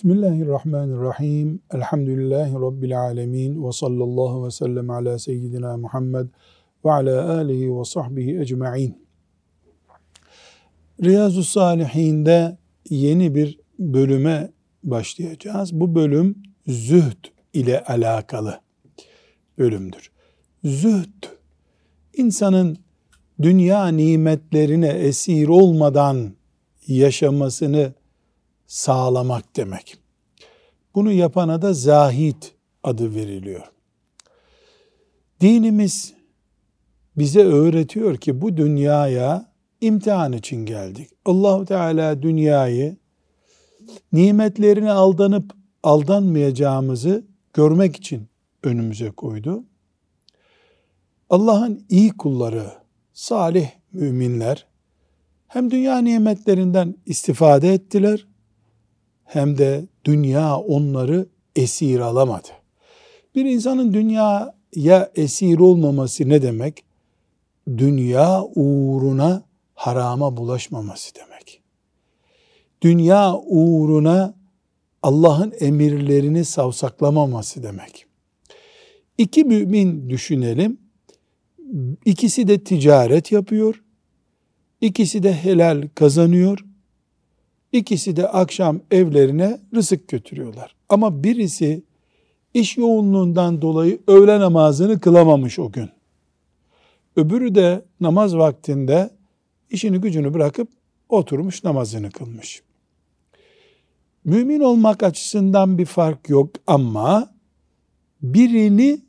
Bismillahirrahmanirrahim. Elhamdülillahi Rabbil alemin. Ve sallallahu ve sellem ala seyyidina Muhammed ve ala alihi ve sahbihi ecma'in. Riyazu Salihin'de yeni bir bölüme başlayacağız. Bu bölüm zühd ile alakalı bölümdür. Zühd, insanın dünya nimetlerine esir olmadan yaşamasını sağlamak demek. Bunu yapana da zahit adı veriliyor. Dinimiz bize öğretiyor ki bu dünyaya imtihan için geldik. Allahu Teala dünyayı nimetlerine aldanıp aldanmayacağımızı görmek için önümüze koydu. Allah'ın iyi kulları, salih müminler hem dünya nimetlerinden istifade ettiler hem de dünya onları esir alamadı. Bir insanın dünyaya esir olmaması ne demek? Dünya uğruna harama bulaşmaması demek. Dünya uğruna Allah'ın emirlerini savsaklamaması demek. İki mümin düşünelim. İkisi de ticaret yapıyor. İkisi de helal kazanıyor. İkisi de akşam evlerine rızık götürüyorlar. Ama birisi iş yoğunluğundan dolayı öğle namazını kılamamış o gün. Öbürü de namaz vaktinde işini gücünü bırakıp oturmuş namazını kılmış. Mümin olmak açısından bir fark yok ama birini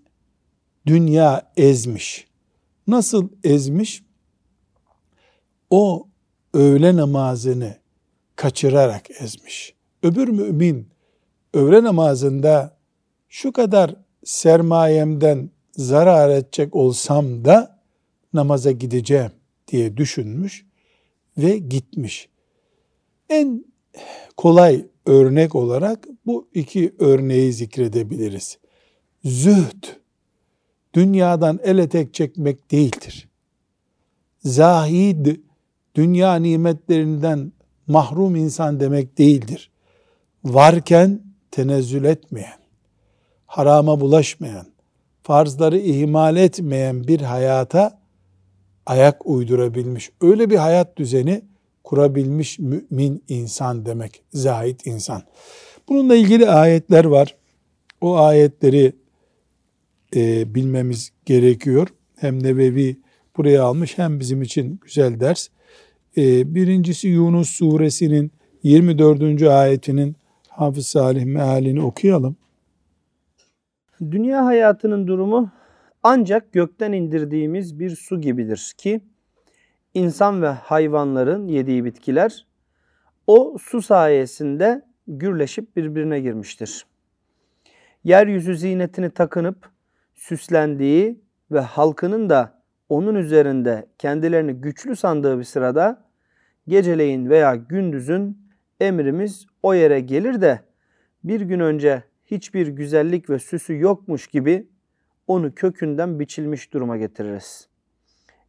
dünya ezmiş. Nasıl ezmiş? O öğle namazını kaçırarak ezmiş. Öbür mümin öğle namazında şu kadar sermayemden zarar edecek olsam da namaza gideceğim diye düşünmüş ve gitmiş. En kolay örnek olarak bu iki örneği zikredebiliriz. Zühd, dünyadan el etek çekmek değildir. Zahid, dünya nimetlerinden mahrum insan demek değildir. Varken tenezzül etmeyen, harama bulaşmayan, farzları ihmal etmeyen bir hayata ayak uydurabilmiş, öyle bir hayat düzeni kurabilmiş mümin insan demek, zahid insan. Bununla ilgili ayetler var. O ayetleri e, bilmemiz gerekiyor. Hem Nebevi buraya almış hem bizim için güzel ders. E, birincisi Yunus suresinin 24. ayetinin Hafız Salih mealini okuyalım. Dünya hayatının durumu ancak gökten indirdiğimiz bir su gibidir ki insan ve hayvanların yediği bitkiler o su sayesinde gürleşip birbirine girmiştir. Yeryüzü zinetini takınıp süslendiği ve halkının da onun üzerinde kendilerini güçlü sandığı bir sırada geceleyin veya gündüzün emrimiz o yere gelir de bir gün önce hiçbir güzellik ve süsü yokmuş gibi onu kökünden biçilmiş duruma getiririz.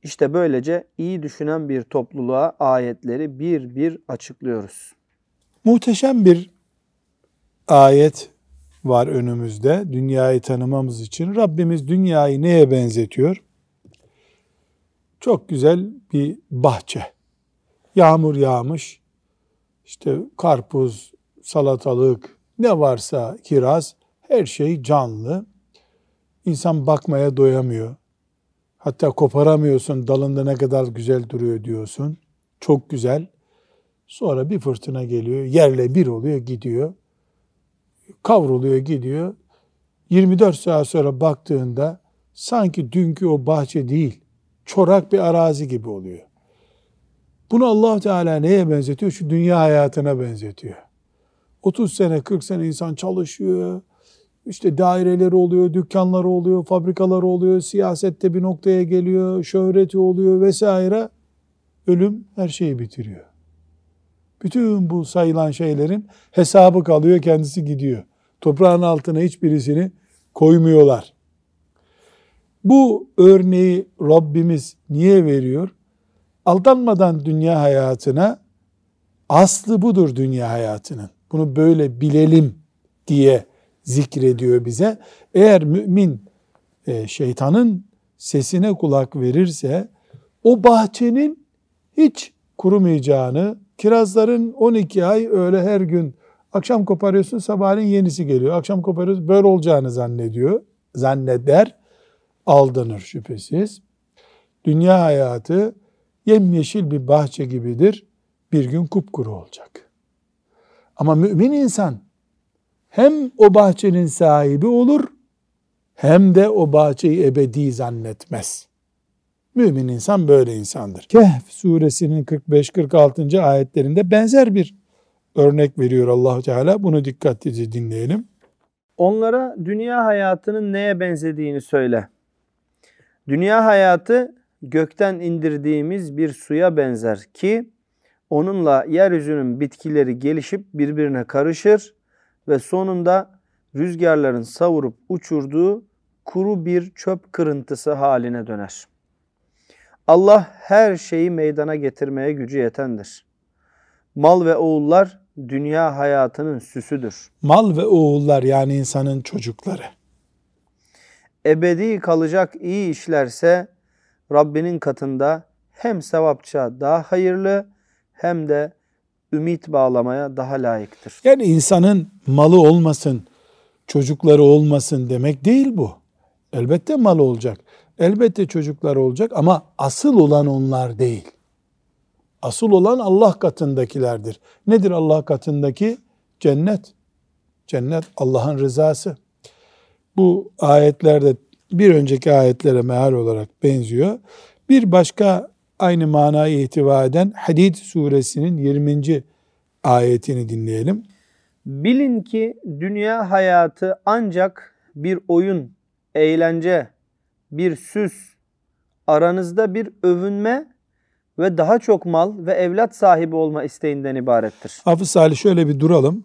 İşte böylece iyi düşünen bir topluluğa ayetleri bir bir açıklıyoruz. Muhteşem bir ayet var önümüzde dünyayı tanımamız için. Rabbimiz dünyayı neye benzetiyor? Çok güzel bir bahçe. Yağmur yağmış, işte karpuz, salatalık, ne varsa kiraz, her şey canlı. İnsan bakmaya doyamıyor. Hatta koparamıyorsun, dalında ne kadar güzel duruyor diyorsun. Çok güzel. Sonra bir fırtına geliyor, yerle bir oluyor, gidiyor. Kavruluyor, gidiyor. 24 saat sonra baktığında sanki dünkü o bahçe değil, çorak bir arazi gibi oluyor. Bunu allah Teala neye benzetiyor? Şu dünya hayatına benzetiyor. 30 sene, 40 sene insan çalışıyor. İşte daireleri oluyor, dükkanları oluyor, fabrikaları oluyor, siyasette bir noktaya geliyor, şöhreti oluyor vesaire. Ölüm her şeyi bitiriyor. Bütün bu sayılan şeylerin hesabı kalıyor, kendisi gidiyor. Toprağın altına hiçbirisini koymuyorlar. Bu örneği Rabbimiz niye veriyor? Aldanmadan dünya hayatına, aslı budur dünya hayatının. Bunu böyle bilelim diye zikrediyor bize. Eğer mümin e, şeytanın sesine kulak verirse o bahçenin hiç kurumayacağını, kirazların 12 ay öyle her gün akşam koparıyorsun sabahleyin yenisi geliyor. Akşam koparıyorsun böyle olacağını zannediyor. Zanneder, aldanır şüphesiz. Dünya hayatı yemyeşil bir bahçe gibidir. Bir gün kupkuru olacak. Ama mümin insan hem o bahçenin sahibi olur hem de o bahçeyi ebedi zannetmez. Mümin insan böyle insandır. Kehf suresinin 45-46. ayetlerinde benzer bir örnek veriyor allah Teala. Bunu dikkatlice dinleyelim. Onlara dünya hayatının neye benzediğini söyle. Dünya hayatı gökten indirdiğimiz bir suya benzer ki onunla yeryüzünün bitkileri gelişip birbirine karışır ve sonunda rüzgarların savurup uçurduğu kuru bir çöp kırıntısı haline döner. Allah her şeyi meydana getirmeye gücü yetendir. Mal ve oğullar dünya hayatının süsüdür. Mal ve oğullar yani insanın çocukları. Ebedi kalacak iyi işlerse Rabbinin katında hem sevapça daha hayırlı hem de ümit bağlamaya daha layıktır. Yani insanın malı olmasın, çocukları olmasın demek değil bu. Elbette mal olacak. Elbette çocuklar olacak ama asıl olan onlar değil. Asıl olan Allah katındakilerdir. Nedir Allah katındaki? Cennet. Cennet Allah'ın rızası. Bu ayetlerde bir önceki ayetlere meal olarak benziyor. Bir başka aynı manayı ihtiva eden Hadid suresinin 20. ayetini dinleyelim. Bilin ki dünya hayatı ancak bir oyun, eğlence, bir süs, aranızda bir övünme ve daha çok mal ve evlat sahibi olma isteğinden ibarettir. Hafız Salih şöyle bir duralım.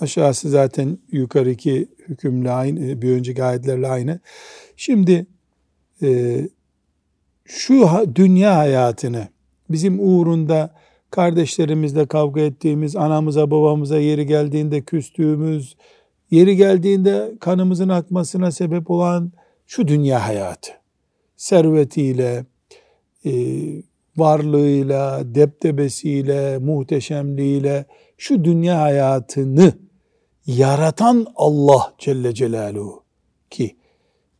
Aşağısı zaten yukarıki hükümle aynı, bir önceki ayetlerle aynı. Şimdi e, şu dünya hayatını bizim uğrunda kardeşlerimizle kavga ettiğimiz, anamıza babamıza yeri geldiğinde küstüğümüz, yeri geldiğinde kanımızın akmasına sebep olan şu dünya hayatı. Servetiyle, e, varlığıyla, deptebesiyle, muhteşemliğiyle şu dünya hayatını yaratan Allah Celle Celaluhu ki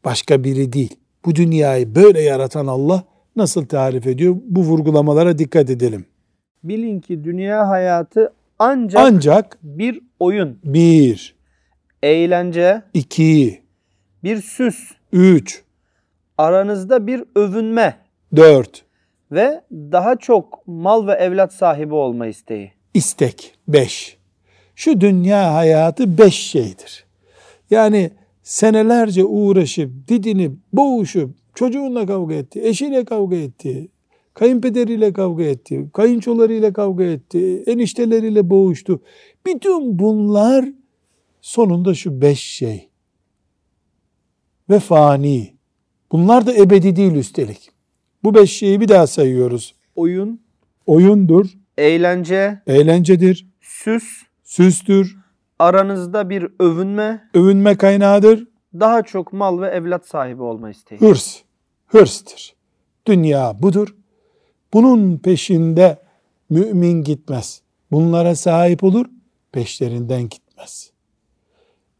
başka biri değil. Bu dünyayı böyle yaratan Allah nasıl tarif ediyor? Bu vurgulamalara dikkat edelim. Bilin ki dünya hayatı ancak, ancak bir oyun, bir, eğlence, iki, bir süs, üç, aranızda bir övünme, dört ve daha çok mal ve evlat sahibi olma isteği. İstek, beş. Şu dünya hayatı beş şeydir. Yani senelerce uğraşıp, didinip, boğuşup, çocuğunla kavga etti, eşiyle kavga etti, kayınpederiyle kavga etti, kayınçolarıyla kavga etti, enişteleriyle boğuştu. Bütün bunlar sonunda şu beş şey. Ve fani. Bunlar da ebedi değil üstelik. Bu beş şeyi bir daha sayıyoruz. Oyun, oyundur, eğlence, eğlencedir, süs, süstür, aranızda bir övünme, övünme kaynağıdır, daha çok mal ve evlat sahibi olma isteği. Hırs, hırstır. Dünya budur. Bunun peşinde mümin gitmez. Bunlara sahip olur, peşlerinden gitmez.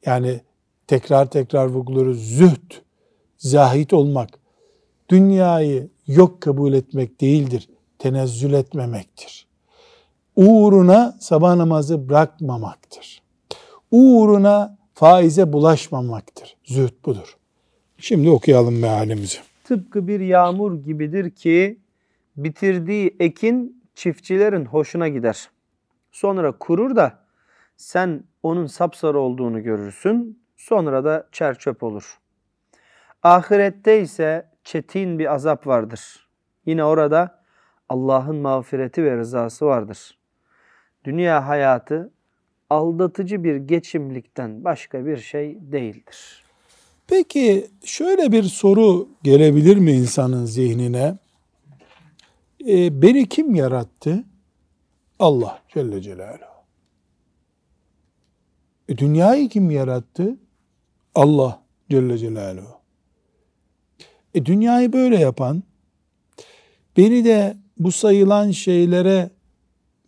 Yani tekrar tekrar vurguluyoruz. Zühd, zahit olmak, dünyayı yok kabul etmek değildir. Tenezzül etmemektir. Uğruna sabah namazı bırakmamaktır. Uğruna faize bulaşmamaktır. Zühd budur. Şimdi okuyalım mealimizi. Tıpkı bir yağmur gibidir ki bitirdiği ekin çiftçilerin hoşuna gider. Sonra kurur da sen onun sapsarı olduğunu görürsün. Sonra da çerçöp olur. Ahirette ise çetin bir azap vardır. Yine orada Allah'ın mağfireti ve rızası vardır. Dünya hayatı aldatıcı bir geçimlikten başka bir şey değildir. Peki şöyle bir soru gelebilir mi insanın zihnine? E, beni kim yarattı? Allah Celle Celaluhu. E, dünyayı kim yarattı? Allah Celle Celaluhu. E, dünyayı böyle yapan, beni de bu sayılan şeylere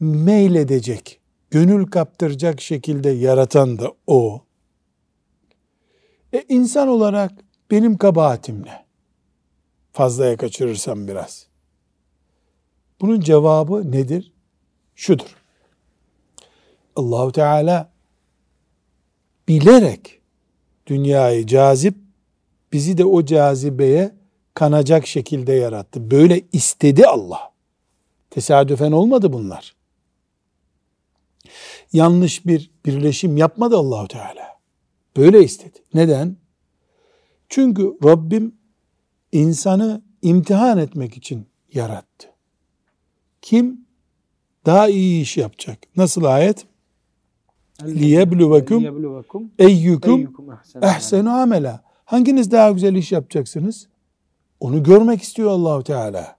meyledecek, gönül kaptıracak şekilde yaratan da o. E insan olarak benim kabahatim ne? Fazlaya kaçırırsam biraz. Bunun cevabı nedir? Şudur. Allahu Teala bilerek dünyayı cazip, bizi de o cazibeye kanacak şekilde yarattı. Böyle istedi Allah. Tesadüfen olmadı bunlar. Yanlış bir birleşim yapmadı Allahu Teala. Böyle istedi. Neden? Çünkü Rabbim insanı imtihan etmek için yarattı. Kim daha iyi iş yapacak? Nasıl ayet? liyebluvekum eyyukum ehsenu amela. Hanginiz daha güzel iş yapacaksınız? Onu görmek istiyor Allahu Teala.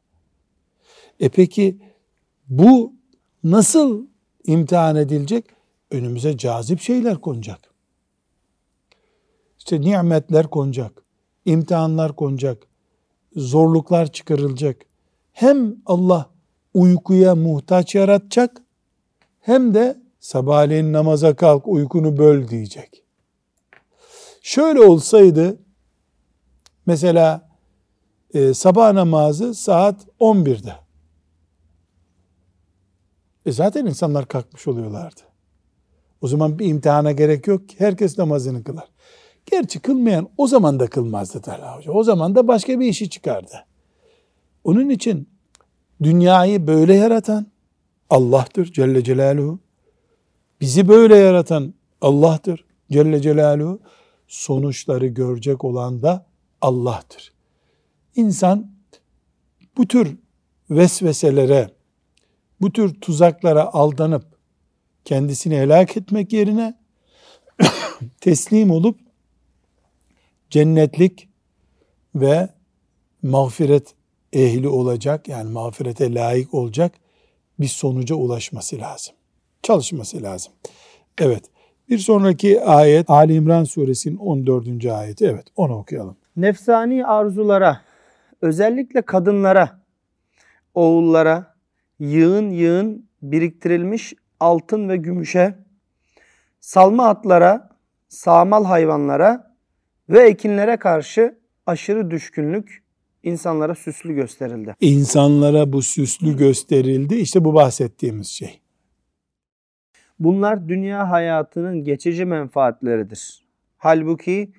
E peki bu nasıl imtihan edilecek? Önümüze cazip şeyler konacak. İşte nimetler konacak. imtihanlar konacak. Zorluklar çıkarılacak. Hem Allah uykuya muhtaç yaratacak hem de sabahleyin namaza kalk uykunu böl diyecek. Şöyle olsaydı mesela e, sabah namazı saat 11'de. E zaten insanlar kalkmış oluyorlardı. O zaman bir imtihana gerek yok ki. Herkes namazını kılar. Gerçi kılmayan o zaman da kılmazdı Talha Hoca. O zaman da başka bir işi çıkardı. Onun için dünyayı böyle yaratan Allah'tır Celle Celaluhu. Bizi böyle yaratan Allah'tır Celle Celaluhu. Sonuçları görecek olan da Allah'tır. İnsan bu tür vesveselere, bu tür tuzaklara aldanıp kendisini helak etmek yerine teslim olup cennetlik ve mağfiret ehli olacak yani mağfirete layık olacak bir sonuca ulaşması lazım. Çalışması lazım. Evet. Bir sonraki ayet Ali İmran suresinin 14. ayeti. Evet onu okuyalım. Nefsani arzulara özellikle kadınlara, oğullara yığın yığın biriktirilmiş altın ve gümüşe, salma atlara, sağmal hayvanlara ve ekinlere karşı aşırı düşkünlük insanlara süslü gösterildi. İnsanlara bu süslü gösterildi. İşte bu bahsettiğimiz şey. Bunlar dünya hayatının geçici menfaatleridir. Halbuki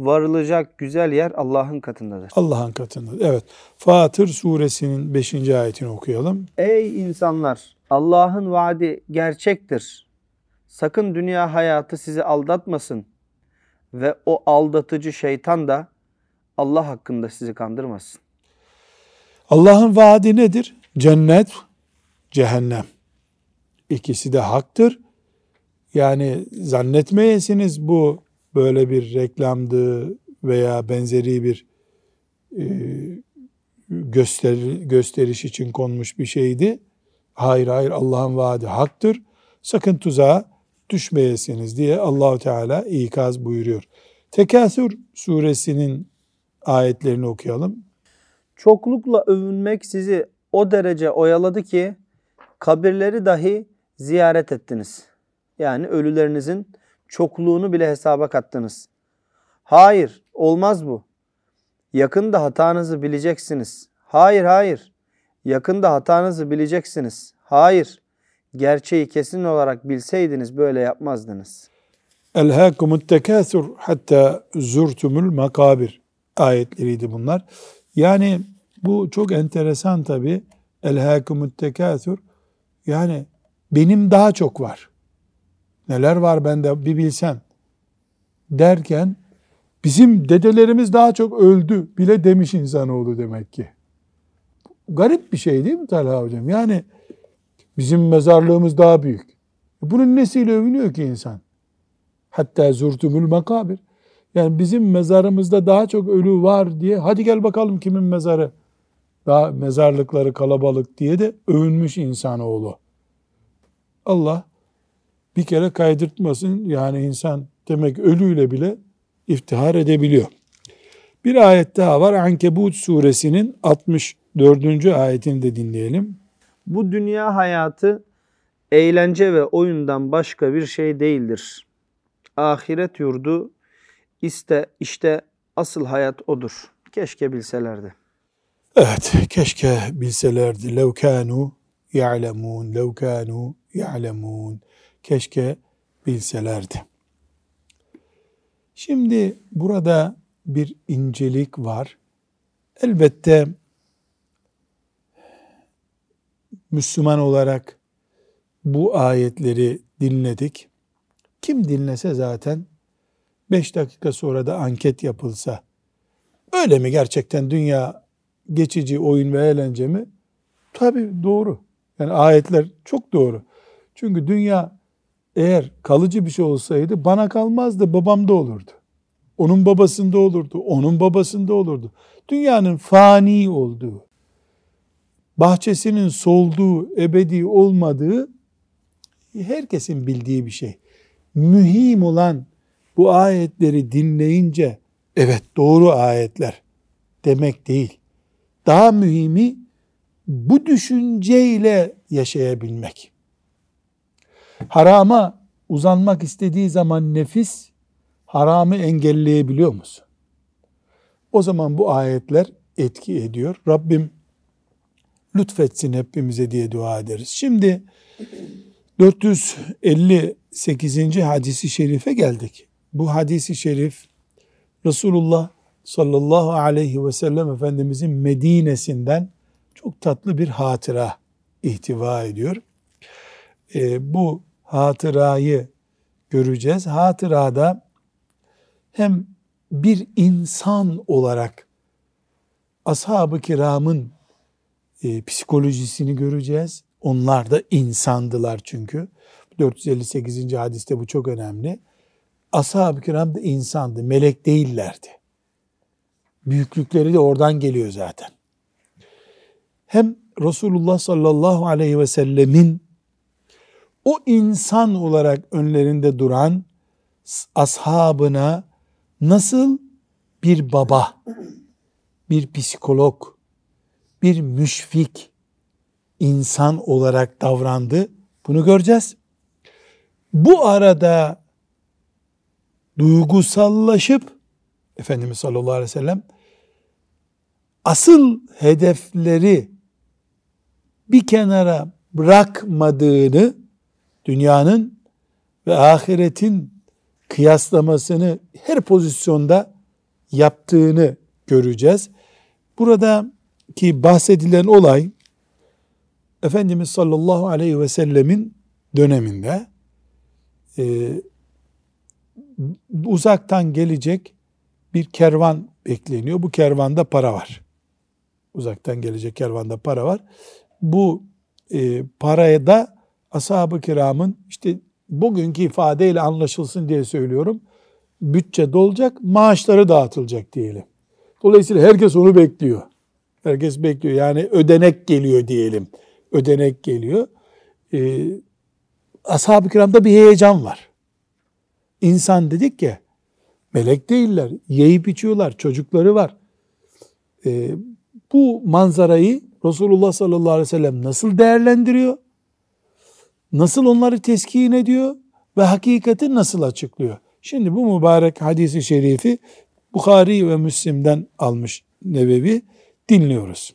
varılacak güzel yer Allah'ın katındadır. Allah'ın katındadır. Evet. Fatır suresinin 5. ayetini okuyalım. Ey insanlar! Allah'ın vaadi gerçektir. Sakın dünya hayatı sizi aldatmasın ve o aldatıcı şeytan da Allah hakkında sizi kandırmasın. Allah'ın vaadi nedir? Cennet, cehennem. İkisi de haktır. Yani zannetmeyesiniz bu böyle bir reklamdı veya benzeri bir e, göster, gösteriş için konmuş bir şeydi. Hayır hayır Allah'ın vaadi haktır. Sakın tuzağa düşmeyesiniz diye Allahu Teala ikaz buyuruyor. Tekasür suresinin ayetlerini okuyalım. Çoklukla övünmek sizi o derece oyaladı ki kabirleri dahi ziyaret ettiniz. Yani ölülerinizin çokluğunu bile hesaba kattınız. Hayır, olmaz bu. Yakında hatanızı bileceksiniz. Hayır, hayır. Yakında hatanızı bileceksiniz. Hayır. Gerçeği kesin olarak bilseydiniz böyle yapmazdınız. Elhâkumut tekâsur hatta zurtumul makabir ayetleriydi bunlar. Yani bu çok enteresan tabi. Elhâkumut tekâsur yani benim daha çok var. Neler var bende bir bilsen derken bizim dedelerimiz daha çok öldü bile demiş insanoğlu demek ki. Garip bir şey değil mi Talha hocam? Yani bizim mezarlığımız daha büyük. Bunun nesiyle övünüyor ki insan? Hatta zurtumul makabir. Yani bizim mezarımızda daha çok ölü var diye hadi gel bakalım kimin mezarı daha mezarlıkları kalabalık diye de övünmüş insanoğlu. Allah bir kere kaydırtmasın. Yani insan demek ölüyle bile iftihar edebiliyor. Bir ayet daha var. Ankebut suresinin 64. ayetini de dinleyelim. Bu dünya hayatı eğlence ve oyundan başka bir şey değildir. Ahiret yurdu iste işte asıl hayat odur. Keşke bilselerdi. Evet, keşke bilselerdi. Lev kanu ya'lemun, lev kanu ya'lemun. Keşke bilselerdi. Şimdi burada bir incelik var. Elbette Müslüman olarak bu ayetleri dinledik. Kim dinlese zaten 5 dakika sonra da anket yapılsa öyle mi gerçekten dünya geçici oyun ve eğlence mi? Tabi doğru. Yani ayetler çok doğru. Çünkü dünya eğer kalıcı bir şey olsaydı bana kalmazdı babamda olurdu. Onun babasında olurdu, onun babasında olurdu. Dünyanın fani olduğu, bahçesinin solduğu, ebedi olmadığı herkesin bildiği bir şey. Mühim olan bu ayetleri dinleyince evet doğru ayetler demek değil. Daha mühimi bu düşünceyle yaşayabilmek. Harama uzanmak istediği zaman nefis haramı engelleyebiliyor musun? O zaman bu ayetler etki ediyor. Rabbim lütfetsin hepimize diye dua ederiz. Şimdi 458. hadisi şerife geldik. Bu hadisi şerif Resulullah sallallahu aleyhi ve sellem Efendimizin Medine'sinden çok tatlı bir hatıra ihtiva ediyor. E, bu hatırayı göreceğiz. Hatırada hem bir insan olarak ashab-ı kiramın e, psikolojisini göreceğiz. Onlar da insandılar çünkü. 458. hadiste bu çok önemli. Ashab-ı kiram da insandı, melek değillerdi. Büyüklükleri de oradan geliyor zaten. Hem Resulullah sallallahu aleyhi ve sellemin o insan olarak önlerinde duran ashabına nasıl bir baba, bir psikolog, bir müşfik insan olarak davrandı. Bunu göreceğiz. Bu arada duygusallaşıp Efendimiz sallallahu aleyhi ve sellem asıl hedefleri bir kenara bırakmadığını dünyanın ve ahiretin kıyaslamasını her pozisyonda yaptığını göreceğiz. Burada ki bahsedilen olay Efendimiz sallallahu aleyhi ve sellemin döneminde e, uzaktan gelecek bir kervan bekleniyor. Bu kervanda para var. Uzaktan gelecek kervanda para var. Bu e, paraya da ashab-ı kiramın işte bugünkü ifadeyle anlaşılsın diye söylüyorum. Bütçe dolacak, maaşları dağıtılacak diyelim. Dolayısıyla herkes onu bekliyor. Herkes bekliyor. Yani ödenek geliyor diyelim. Ödenek geliyor. Ee, ashab-ı kiramda bir heyecan var. İnsan dedik ya, melek değiller. Yiyip içiyorlar, çocukları var. Ee, bu manzarayı Resulullah sallallahu aleyhi ve sellem nasıl değerlendiriyor? Nasıl onları teskin ediyor? Ve hakikati nasıl açıklıyor? Şimdi bu mübarek hadisi şerifi Bukhari ve Müslim'den almış Nebevi dinliyoruz.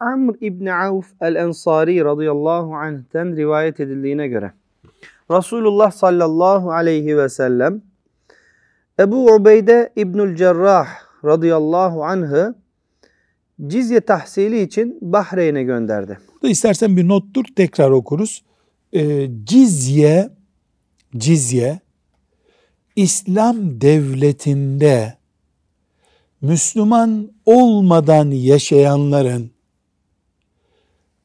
Amr İbni Avf el-Ensari radıyallahu anh'ten rivayet edildiğine göre Resulullah sallallahu aleyhi ve sellem Ebu Ubeyde İbnül Cerrah radıyallahu anh'ı cizye tahsili için Bahreyn'e gönderdi. Burada istersen bir nottur tekrar okuruz. Ee, cizye cizye İslam devletinde Müslüman olmadan yaşayanların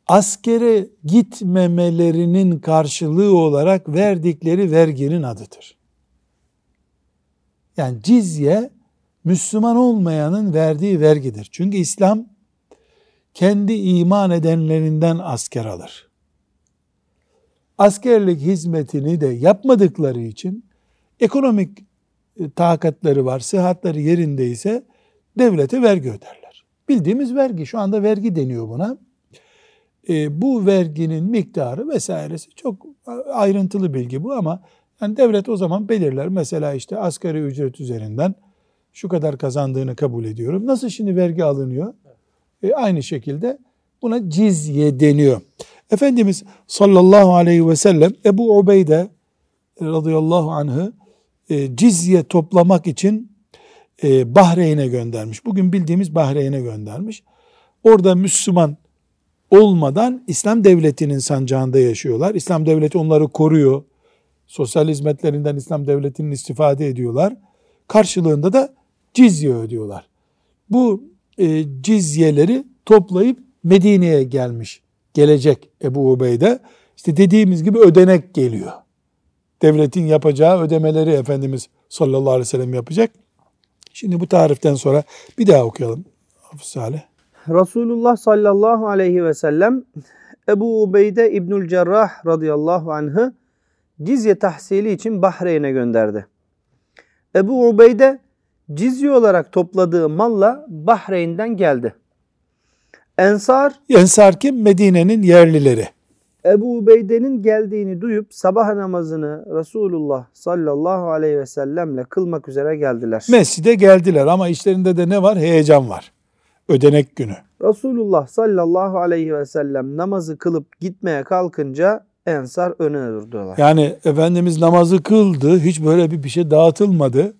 askere gitmemelerinin karşılığı olarak verdikleri verginin adıdır. Yani cizye Müslüman olmayanın verdiği vergidir. Çünkü İslam kendi iman edenlerinden asker alır. Askerlik hizmetini de yapmadıkları için ekonomik e, takatları var, sıhhatleri yerindeyse devlete vergi öderler. Bildiğimiz vergi, şu anda vergi deniyor buna. E, bu verginin miktarı vesairesi çok ayrıntılı bilgi bu ama yani devlet o zaman belirler. Mesela işte asgari ücret üzerinden şu kadar kazandığını kabul ediyorum. Nasıl şimdi vergi alınıyor? E, aynı şekilde buna cizye deniyor. Efendimiz sallallahu aleyhi ve sellem Ebu Ubeyde radıyallahu anh'ı e, cizye toplamak için e, Bahreyn'e göndermiş. Bugün bildiğimiz Bahreyn'e göndermiş. Orada Müslüman olmadan İslam devletinin sancağında yaşıyorlar. İslam devleti onları koruyor. Sosyal hizmetlerinden İslam devletinin istifade ediyorlar. Karşılığında da cizye ödüyorlar. Bu e, cizyeleri toplayıp Medine'ye gelmiş. Gelecek Ebu Ubeyde. İşte dediğimiz gibi ödenek geliyor. Devletin yapacağı ödemeleri Efendimiz sallallahu aleyhi ve sellem yapacak. Şimdi bu tariften sonra bir daha okuyalım. Hafız Salih. Resulullah sallallahu aleyhi ve sellem Ebu Ubeyde İbnül Cerrah radıyallahu anh'ı cizye tahsili için Bahreyn'e gönderdi. Ebu Ubeyde cizye olarak topladığı malla Bahreyn'den geldi. Ensar Ensar kim? Medine'nin yerlileri. Ebu Ubeyde'nin geldiğini duyup sabah namazını Resulullah sallallahu aleyhi ve sellemle kılmak üzere geldiler. Mescide geldiler ama işlerinde de ne var? Heyecan var. Ödenek günü. Resulullah sallallahu aleyhi ve sellem namazı kılıp gitmeye kalkınca Ensar öne durdular. Yani Efendimiz namazı kıldı. Hiç böyle bir bir şey dağıtılmadı.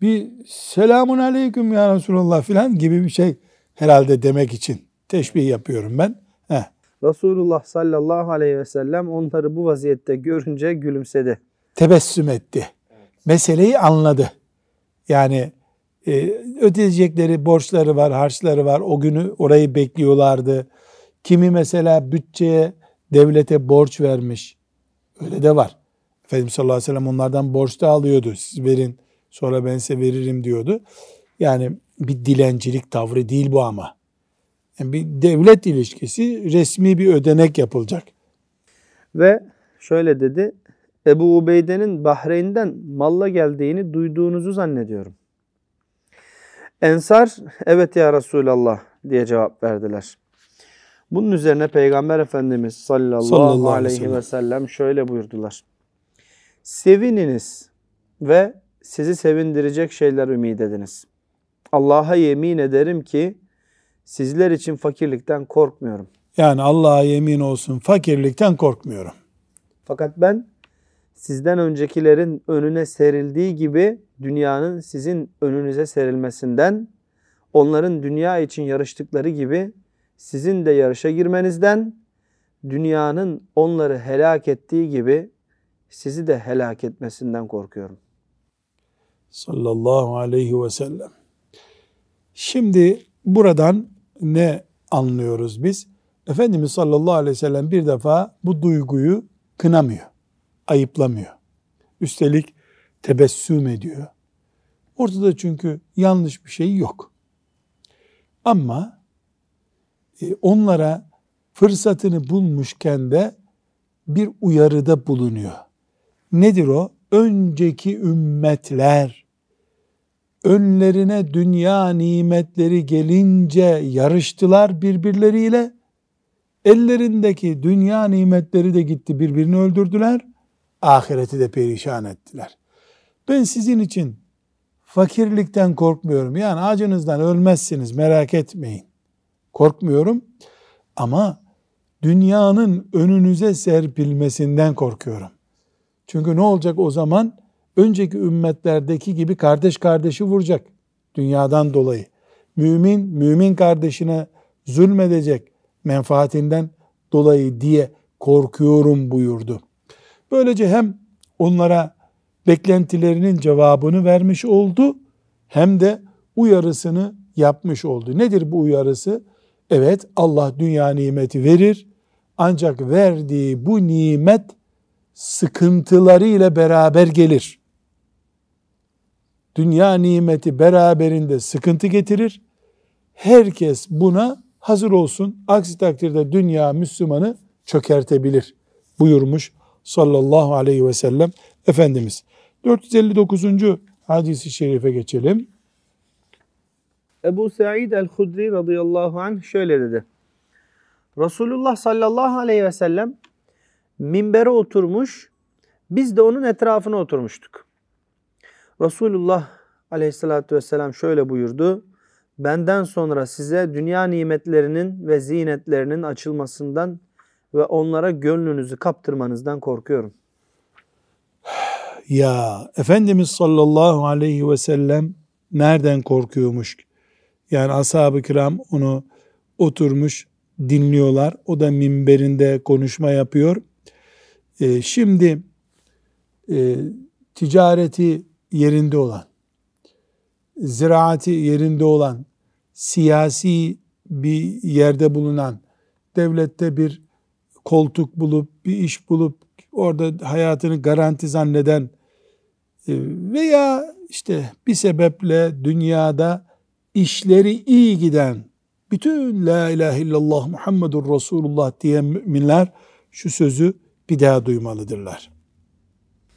Bir selamun aleyküm ya Resulullah filan gibi bir şey herhalde demek için teşbih yapıyorum ben. Heh. Resulullah sallallahu aleyhi ve sellem onları bu vaziyette görünce gülümsedi. Tebessüm etti. Meseleyi anladı. Yani e, ödeyecekleri borçları var, harçları var. O günü orayı bekliyorlardı. Kimi mesela bütçeye, devlete borç vermiş. Öyle de var. Efendimiz sallallahu aleyhi ve sellem onlardan borç da alıyordu. Siz verin sonra ben size veririm diyordu. Yani bir dilencilik tavrı değil bu ama. Yani bir devlet ilişkisi resmi bir ödenek yapılacak. Ve şöyle dedi. Ebu Ubeyde'nin Bahreyn'den malla geldiğini duyduğunuzu zannediyorum. Ensar evet ya Resulallah diye cevap verdiler. Bunun üzerine Peygamber Efendimiz sallallahu, Sallallahu aleyhi ve sellem şöyle buyurdular. Sevininiz ve sizi sevindirecek şeyler ümit ediniz. Allah'a yemin ederim ki sizler için fakirlikten korkmuyorum. Yani Allah'a yemin olsun fakirlikten korkmuyorum. Fakat ben sizden öncekilerin önüne serildiği gibi dünyanın sizin önünüze serilmesinden, onların dünya için yarıştıkları gibi sizin de yarışa girmenizden, dünyanın onları helak ettiği gibi sizi de helak etmesinden korkuyorum. Sallallahu aleyhi ve sellem. Şimdi buradan ne anlıyoruz biz? Efendimiz sallallahu aleyhi ve sellem bir defa bu duyguyu kınamıyor, ayıplamıyor. Üstelik tebessüm ediyor. Ortada çünkü yanlış bir şey yok. Ama e, onlara fırsatını bulmuşken de bir uyarıda bulunuyor. Nedir o? Önceki ümmetler önlerine dünya nimetleri gelince yarıştılar birbirleriyle. Ellerindeki dünya nimetleri de gitti birbirini öldürdüler. Ahireti de perişan ettiler. Ben sizin için fakirlikten korkmuyorum. Yani acınızdan ölmezsiniz merak etmeyin. Korkmuyorum ama dünyanın önünüze serpilmesinden korkuyorum. Çünkü ne olacak o zaman? Önceki ümmetlerdeki gibi kardeş kardeşi vuracak dünyadan dolayı. Mümin, mümin kardeşine zulmedecek menfaatinden dolayı diye korkuyorum buyurdu. Böylece hem onlara beklentilerinin cevabını vermiş oldu hem de uyarısını yapmış oldu. Nedir bu uyarısı? Evet Allah dünya nimeti verir ancak verdiği bu nimet sıkıntıları ile beraber gelir. Dünya nimeti beraberinde sıkıntı getirir. Herkes buna hazır olsun. Aksi takdirde dünya Müslümanı çökertebilir buyurmuş sallallahu aleyhi ve sellem Efendimiz. 459. hadisi şerife geçelim. Ebu Sa'id el-Hudri radıyallahu anh şöyle dedi. Resulullah sallallahu aleyhi ve sellem minbere oturmuş, biz de onun etrafına oturmuştuk. Resulullah aleyhissalatü vesselam şöyle buyurdu. Benden sonra size dünya nimetlerinin ve zinetlerinin açılmasından ve onlara gönlünüzü kaptırmanızdan korkuyorum. Ya Efendimiz sallallahu aleyhi ve sellem nereden korkuyormuş? Yani ashab-ı kiram onu oturmuş dinliyorlar. O da minberinde konuşma yapıyor. Ee, şimdi e, ticareti yerinde olan, ziraati yerinde olan, siyasi bir yerde bulunan, devlette bir koltuk bulup, bir iş bulup, orada hayatını garanti zanneden e, veya işte bir sebeple dünyada işleri iyi giden bütün La ilahe illallah Muhammedur Resulullah diyen müminler şu sözü bir daha duymalıdırlar.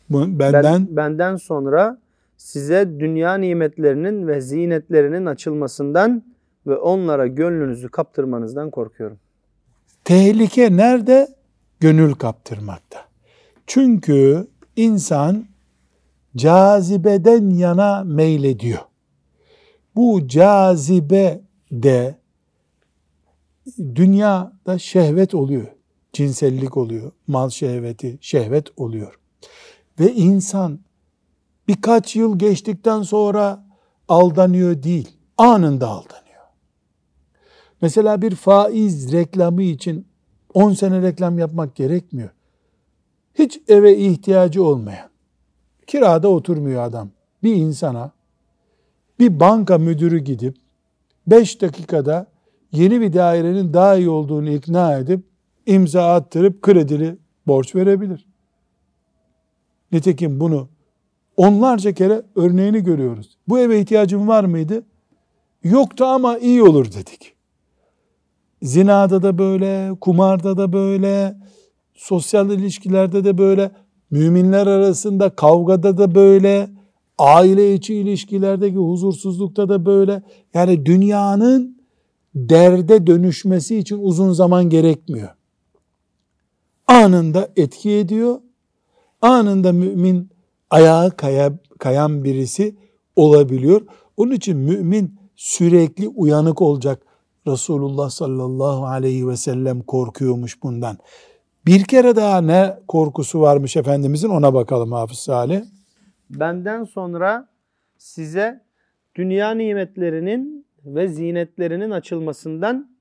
Benden, ben, benden sonra size dünya nimetlerinin ve zinetlerinin açılmasından ve onlara gönlünüzü kaptırmanızdan korkuyorum. Tehlike nerede? Gönül kaptırmakta. Çünkü insan cazibeden yana meylediyor. Bu cazibe de dünyada şehvet oluyor. Cinsellik oluyor, mal şehveti, şehvet oluyor. Ve insan birkaç yıl geçtikten sonra aldanıyor değil, anında aldanıyor. Mesela bir faiz reklamı için 10 sene reklam yapmak gerekmiyor. Hiç eve ihtiyacı olmayan, kirada oturmuyor adam. Bir insana bir banka müdürü gidip 5 dakikada yeni bir dairenin daha iyi olduğunu ikna edip imza attırıp kredili borç verebilir. Nitekim bunu onlarca kere örneğini görüyoruz. Bu eve ihtiyacım var mıydı? Yoktu ama iyi olur dedik. Zinada da böyle, kumarda da böyle, sosyal ilişkilerde de böyle, müminler arasında kavgada da böyle, aile içi ilişkilerdeki huzursuzlukta da böyle. Yani dünyanın derde dönüşmesi için uzun zaman gerekmiyor. Anında etki ediyor. Anında mümin ayağa kaya, kayan birisi olabiliyor. Onun için mümin sürekli uyanık olacak. Resulullah sallallahu aleyhi ve sellem korkuyormuş bundan. Bir kere daha ne korkusu varmış Efendimizin ona bakalım Hafız Salih. Benden sonra size dünya nimetlerinin ve zinetlerinin açılmasından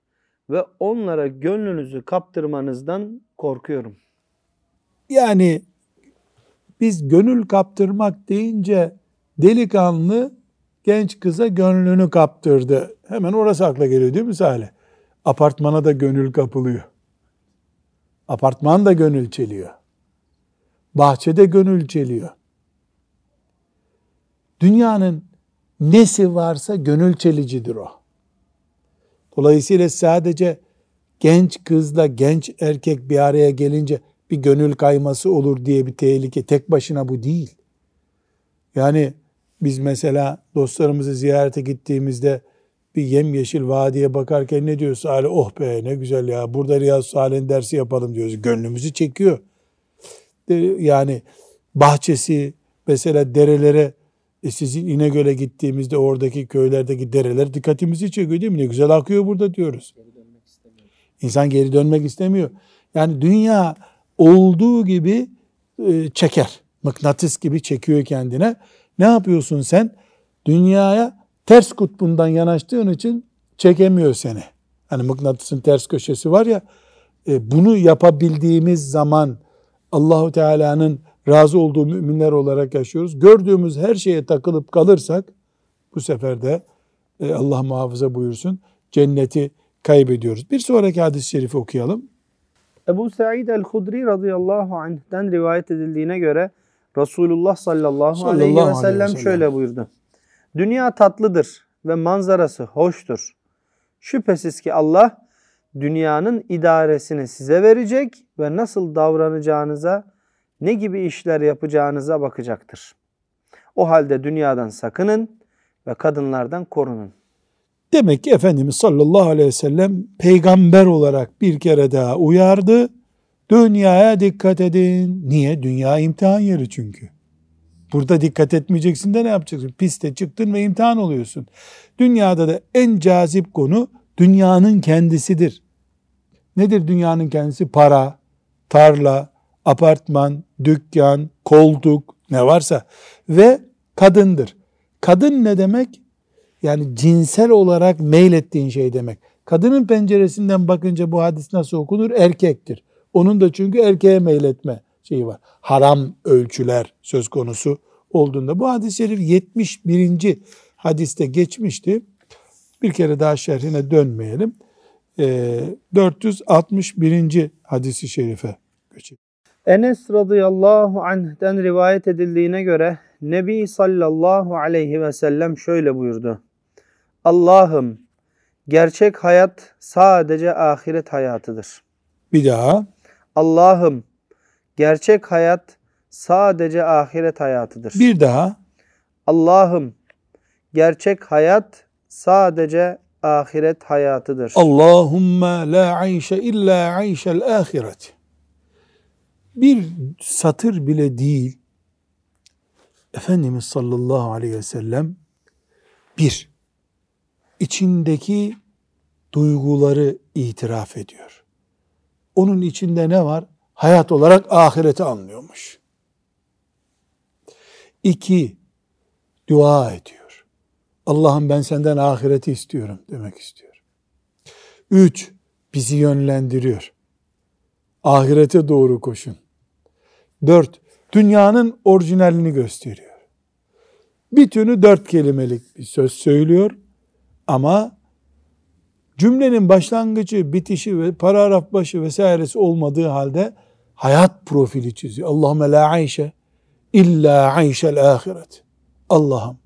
ve onlara gönlünüzü kaptırmanızdan korkuyorum. Yani biz gönül kaptırmak deyince delikanlı genç kıza gönlünü kaptırdı. Hemen orası akla geliyor değil mi Salih? Apartmana da gönül kapılıyor. Apartman da gönül çeliyor. Bahçede gönül çeliyor. Dünyanın nesi varsa gönül çelicidir o. Dolayısıyla sadece genç kızla genç erkek bir araya gelince bir gönül kayması olur diye bir tehlike tek başına bu değil. Yani biz mesela dostlarımızı ziyarete gittiğimizde bir yemyeşil vadiye bakarken ne diyoruz? Salih oh be ne güzel ya burada Riyaz Salih'in dersi yapalım diyoruz. Gönlümüzü çekiyor. Yani bahçesi mesela derelere e sizin İnegöl'e gittiğimizde oradaki köylerdeki dereler dikkatimizi çekiyor değil mi? Ne güzel akıyor burada diyoruz. İnsan geri dönmek istemiyor. Yani dünya olduğu gibi e, çeker. Mıknatıs gibi çekiyor kendine. Ne yapıyorsun sen? Dünyaya ters kutbundan yanaştığın için çekemiyor seni. Hani mıknatısın ters köşesi var ya e, bunu yapabildiğimiz zaman Allahu Teala'nın razı olduğu müminler olarak yaşıyoruz. Gördüğümüz her şeye takılıp kalırsak bu sefer de e, Allah muhafaza buyursun cenneti kaybediyoruz. Bir sonraki hadis-i şerifi okuyalım. Ebu Sa'id el-Hudri radıyallahu anh'den rivayet edildiğine göre Resulullah sallallahu, sallallahu aleyhi, ve sellem aleyhi ve sellem şöyle buyurdu. Dünya tatlıdır ve manzarası hoştur. Şüphesiz ki Allah dünyanın idaresini size verecek ve nasıl davranacağınıza, ne gibi işler yapacağınıza bakacaktır. O halde dünyadan sakının ve kadınlardan korunun. Demek ki Efendimiz sallallahu aleyhi ve sellem peygamber olarak bir kere daha uyardı. Dünyaya dikkat edin. Niye? Dünya imtihan yeri çünkü. Burada dikkat etmeyeceksin de ne yapacaksın? Piste çıktın ve imtihan oluyorsun. Dünyada da en cazip konu dünyanın kendisidir. Nedir dünyanın kendisi? Para, tarla, apartman, dükkan, koltuk ne varsa ve kadındır. Kadın ne demek? Yani cinsel olarak meylettiğin şey demek. Kadının penceresinden bakınca bu hadis nasıl okunur? Erkektir. Onun da çünkü erkeğe meyletme şeyi var. Haram ölçüler söz konusu olduğunda. Bu hadis-i şerif 71. hadiste geçmişti. Bir kere daha şerhine dönmeyelim. Ee, 461. hadisi şerife geçelim. Enes radıyallahu anh'den rivayet edildiğine göre Nebi sallallahu aleyhi ve sellem şöyle buyurdu. Allah'ım gerçek hayat sadece ahiret hayatıdır. Bir daha. Allah'ım gerçek hayat sadece ahiret hayatıdır. Bir daha. Allah'ım gerçek hayat sadece ahiret hayatıdır. Allahümme la ayşe illa ayşel ahiret. Bir satır bile değil. Efendimiz sallallahu aleyhi ve sellem bir, içindeki duyguları itiraf ediyor. Onun içinde ne var? Hayat olarak ahireti anlıyormuş. İki, dua ediyor. Allah'ım ben senden ahireti istiyorum demek istiyor. Üç, bizi yönlendiriyor. Ahirete doğru koşun. Dört, dünyanın orijinalini gösteriyor. Bütünü dört kelimelik bir söz söylüyor ama cümlenin başlangıcı, bitişi ve paragraf başı vesairesi olmadığı halde hayat profili çiziyor. Allahümme la ayşe illa ayşel ahiret. Allah'ım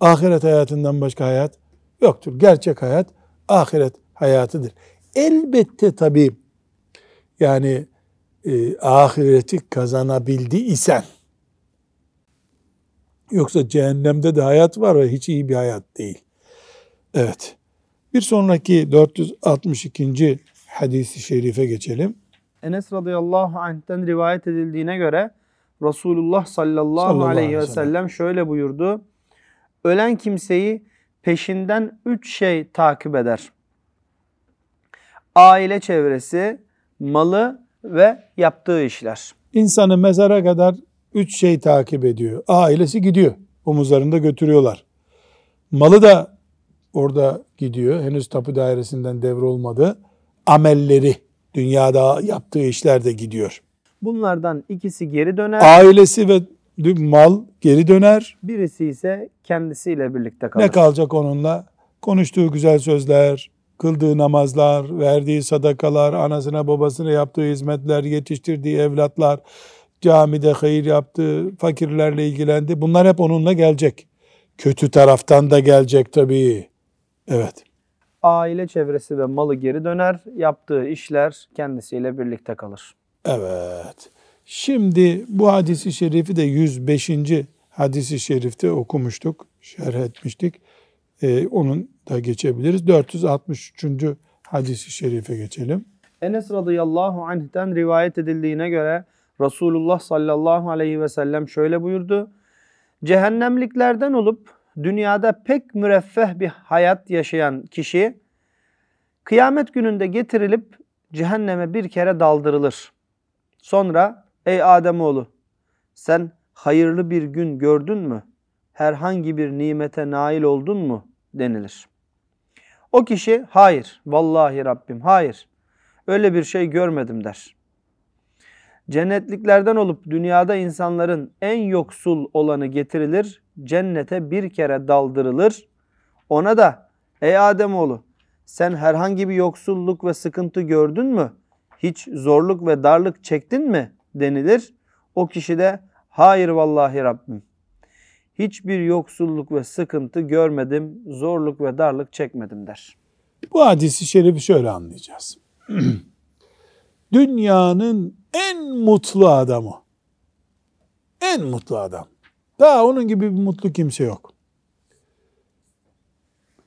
ahiret hayatından başka hayat yoktur. Gerçek hayat ahiret hayatıdır. Elbette tabi yani e, ahireti kazanabildi isen yoksa cehennemde de hayat var ve hiç iyi bir hayat değil. Evet. Bir sonraki 462. hadisi şerife geçelim. Enes radıyallahu anh'ten rivayet edildiğine göre Resulullah sallallahu, Sallallahu aleyhi ve sellem şöyle buyurdu. Ölen kimseyi peşinden üç şey takip eder. Aile çevresi, malı ve yaptığı işler. İnsanı mezara kadar üç şey takip ediyor. Ailesi gidiyor. Omuzlarında götürüyorlar. Malı da orada gidiyor. Henüz tapu dairesinden devrolmadı. Amelleri, dünyada yaptığı işler de gidiyor. Bunlardan ikisi geri döner, Ailesi ve mal geri döner. birisi ise kendisiyle birlikte kalır. Ne kalacak onunla? Konuştuğu güzel sözler, kıldığı namazlar, verdiği sadakalar, anasına babasına yaptığı hizmetler, yetiştirdiği evlatlar, camide hayır yaptı, fakirlerle ilgilendi. Bunlar hep onunla gelecek. Kötü taraftan da gelecek tabii. Evet. Aile çevresi ve malı geri döner, yaptığı işler kendisiyle birlikte kalır. Evet. Şimdi bu hadisi şerifi de 105. hadisi şerifte okumuştuk, şerh etmiştik. Ee, onun da geçebiliriz. 463. hadisi şerife geçelim. Enes radıyallahu anh'ten rivayet edildiğine göre Resulullah sallallahu aleyhi ve sellem şöyle buyurdu. Cehennemliklerden olup dünyada pek müreffeh bir hayat yaşayan kişi kıyamet gününde getirilip cehenneme bir kere daldırılır. Sonra ey Ademoğlu sen hayırlı bir gün gördün mü? Herhangi bir nimete nail oldun mu? denilir. O kişi hayır vallahi Rabbim hayır öyle bir şey görmedim der. Cennetliklerden olup dünyada insanların en yoksul olanı getirilir, cennete bir kere daldırılır. Ona da ey Ademoğlu sen herhangi bir yoksulluk ve sıkıntı gördün mü? Hiç zorluk ve darlık çektin mi? denilir. O kişi de hayır vallahi Rabbim. Hiçbir yoksulluk ve sıkıntı görmedim, zorluk ve darlık çekmedim der. Bu hadisi şerifi şöyle anlayacağız. Dünyanın en mutlu adamı. En mutlu adam. Daha onun gibi bir mutlu kimse yok.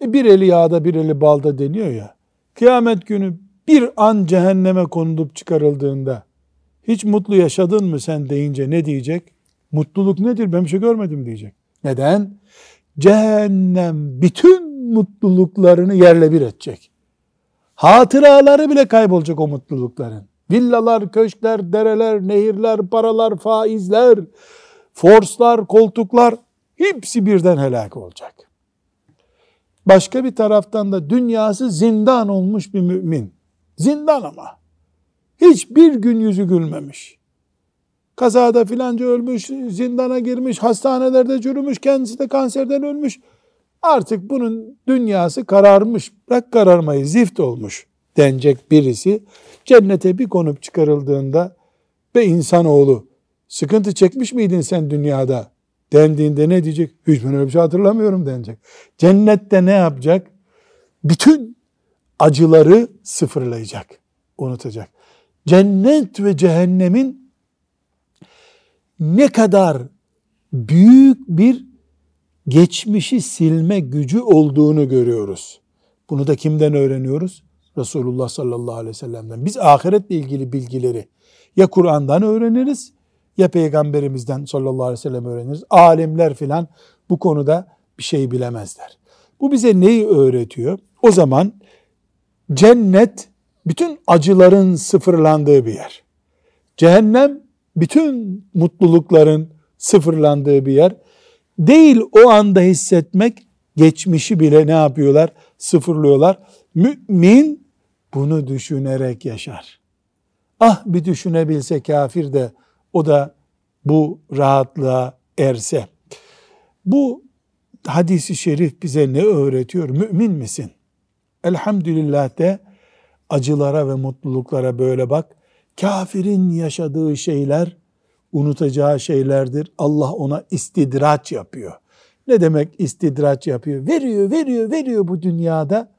E bir eli yağda bir eli balda deniyor ya. Kıyamet günü bir an cehenneme konulup çıkarıldığında hiç mutlu yaşadın mı sen deyince ne diyecek? Mutluluk nedir ben bir şey görmedim diyecek. Neden? Cehennem bütün mutluluklarını yerle bir edecek. Hatıraları bile kaybolacak o mutlulukların. Villalar, köşkler, dereler, nehirler, paralar, faizler, forslar, koltuklar hepsi birden helak olacak. Başka bir taraftan da dünyası zindan olmuş bir mümin. Zindan ama. Hiçbir gün yüzü gülmemiş. Kazada filanca ölmüş, zindana girmiş, hastanelerde çürümüş, kendisi de kanserden ölmüş. Artık bunun dünyası kararmış, bırak kararmayı, zift olmuş denecek birisi cennete bir konup çıkarıldığında be insanoğlu sıkıntı çekmiş miydin sen dünyada dendiğinde ne diyecek? Hiç ben öyle bir şey hatırlamıyorum denecek. Cennette ne yapacak? Bütün acıları sıfırlayacak, unutacak. Cennet ve cehennemin ne kadar büyük bir geçmişi silme gücü olduğunu görüyoruz. Bunu da kimden öğreniyoruz? Resulullah sallallahu aleyhi ve sellem'den. Biz ahiretle ilgili bilgileri ya Kur'an'dan öğreniriz ya Peygamberimizden sallallahu aleyhi ve sellem öğreniriz. Alimler filan bu konuda bir şey bilemezler. Bu bize neyi öğretiyor? O zaman cennet bütün acıların sıfırlandığı bir yer. Cehennem bütün mutlulukların sıfırlandığı bir yer. Değil o anda hissetmek, geçmişi bile ne yapıyorlar? Sıfırlıyorlar. Mümin bunu düşünerek yaşar. Ah bir düşünebilse kafir de o da bu rahatlığa erse. Bu hadisi şerif bize ne öğretiyor? Mümin misin? Elhamdülillah de acılara ve mutluluklara böyle bak. Kafirin yaşadığı şeyler unutacağı şeylerdir. Allah ona istidraç yapıyor. Ne demek istidraç yapıyor? Veriyor, veriyor, veriyor bu dünyada.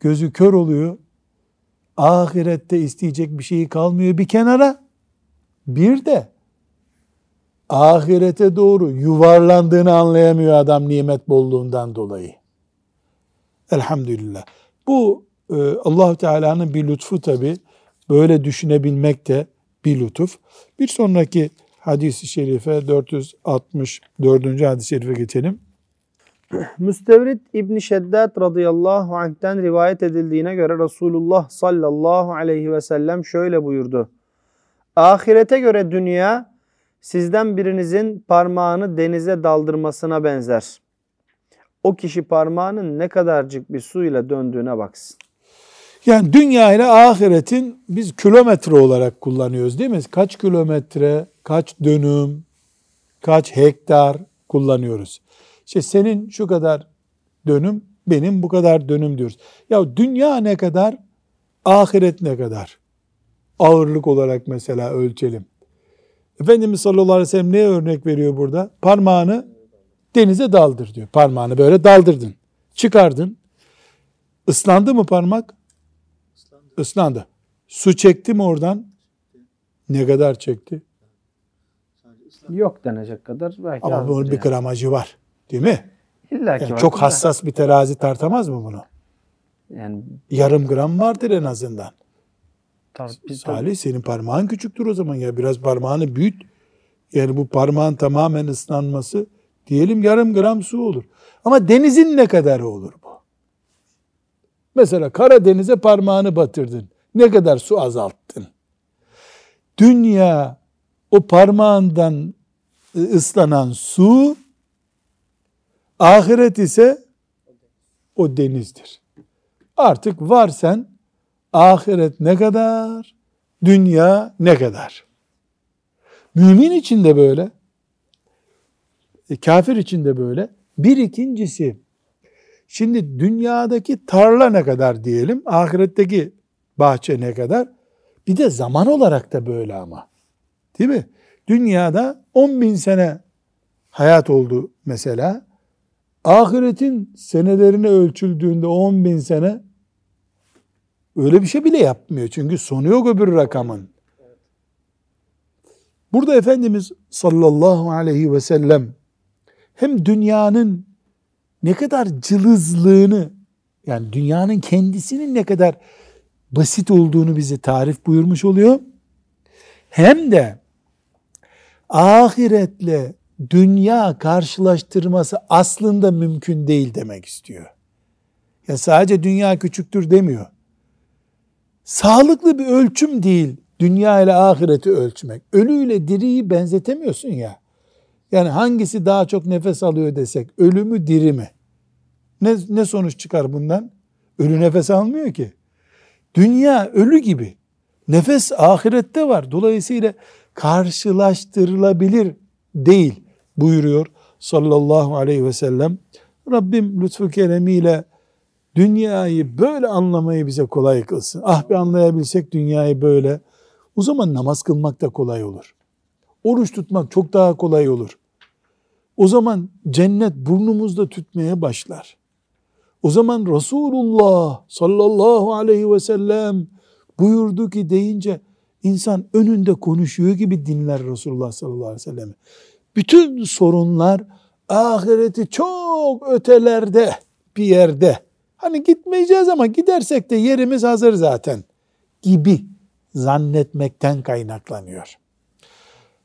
Gözü kör oluyor. Ahirette isteyecek bir şeyi kalmıyor bir kenara. Bir de ahirete doğru yuvarlandığını anlayamıyor adam nimet bolluğundan dolayı. Elhamdülillah. Bu e, allah Teala'nın bir lütfu tabi. Böyle düşünebilmek de bir lütuf. Bir sonraki hadisi şerife 464. hadis-i şerife geçelim. Müstevrit İbn Şeddat radıyallahu anh'ten rivayet edildiğine göre Resulullah sallallahu aleyhi ve sellem şöyle buyurdu. Ahirete göre dünya sizden birinizin parmağını denize daldırmasına benzer. O kişi parmağının ne kadarcık bir suyla döndüğüne baksın. Yani dünya ile ahiretin biz kilometre olarak kullanıyoruz değil mi? Kaç kilometre, kaç dönüm, kaç hektar kullanıyoruz. İşte senin şu kadar dönüm, benim bu kadar dönüm diyoruz. Ya dünya ne kadar, ahiret ne kadar? Ağırlık olarak mesela ölçelim. Efendimiz sallallahu aleyhi ve sellem neye örnek veriyor burada? Parmağını denize daldır diyor. Parmağını böyle daldırdın. Çıkardın. Islandı mı parmak? Islandı. Su çekti mi oradan? Ne kadar çekti? Yok denecek kadar. Belki Ama bunun yani. bir gramajı var. Değil mi? İlla ki yani çok hassas bir terazi tartamaz mı bunu? Yani yarım gram vardır en azından. Tabii, Salih senin parmağın küçüktür o zaman ya biraz parmağını büyüt. Yani bu parmağın tamamen ıslanması diyelim yarım gram su olur. Ama denizin ne kadar olur bu? Mesela Karadeniz'e parmağını batırdın. Ne kadar su azalttın? Dünya o parmağından ıslanan su Ahiret ise o denizdir. Artık var sen ahiret ne kadar, dünya ne kadar. Mümin için de böyle, e, kafir için de böyle. Bir ikincisi, şimdi dünyadaki tarla ne kadar diyelim, ahiretteki bahçe ne kadar? Bir de zaman olarak da böyle ama. Değil mi? Dünyada 10 bin sene hayat oldu mesela. ahiretin senelerine ölçüldüğünde 10 bin sene öyle bir şey bile yapmıyor. Çünkü sonu yok öbür rakamın. Burada Efendimiz sallallahu aleyhi ve sellem hem dünyanın ne kadar cılızlığını yani dünyanın kendisinin ne kadar basit olduğunu bize tarif buyurmuş oluyor. Hem de ahiretle dünya karşılaştırması aslında mümkün değil demek istiyor. Ya sadece dünya küçüktür demiyor. Sağlıklı bir ölçüm değil dünya ile ahireti ölçmek. Ölüyle diriyi benzetemiyorsun ya. Yani hangisi daha çok nefes alıyor desek, ölü mü diri mi? Ne, ne sonuç çıkar bundan? Ölü nefes almıyor ki. Dünya ölü gibi. Nefes ahirette var. Dolayısıyla karşılaştırılabilir değil buyuruyor sallallahu aleyhi ve sellem. Rabbim lütfu keremiyle dünyayı böyle anlamayı bize kolay kılsın. Ah bir anlayabilsek dünyayı böyle. O zaman namaz kılmak da kolay olur. Oruç tutmak çok daha kolay olur. O zaman cennet burnumuzda tütmeye başlar. O zaman Resulullah sallallahu aleyhi ve sellem buyurdu ki deyince insan önünde konuşuyor gibi dinler Resulullah sallallahu aleyhi ve sellem. Bütün sorunlar ahireti çok ötelerde bir yerde. Hani gitmeyeceğiz ama gidersek de yerimiz hazır zaten gibi zannetmekten kaynaklanıyor.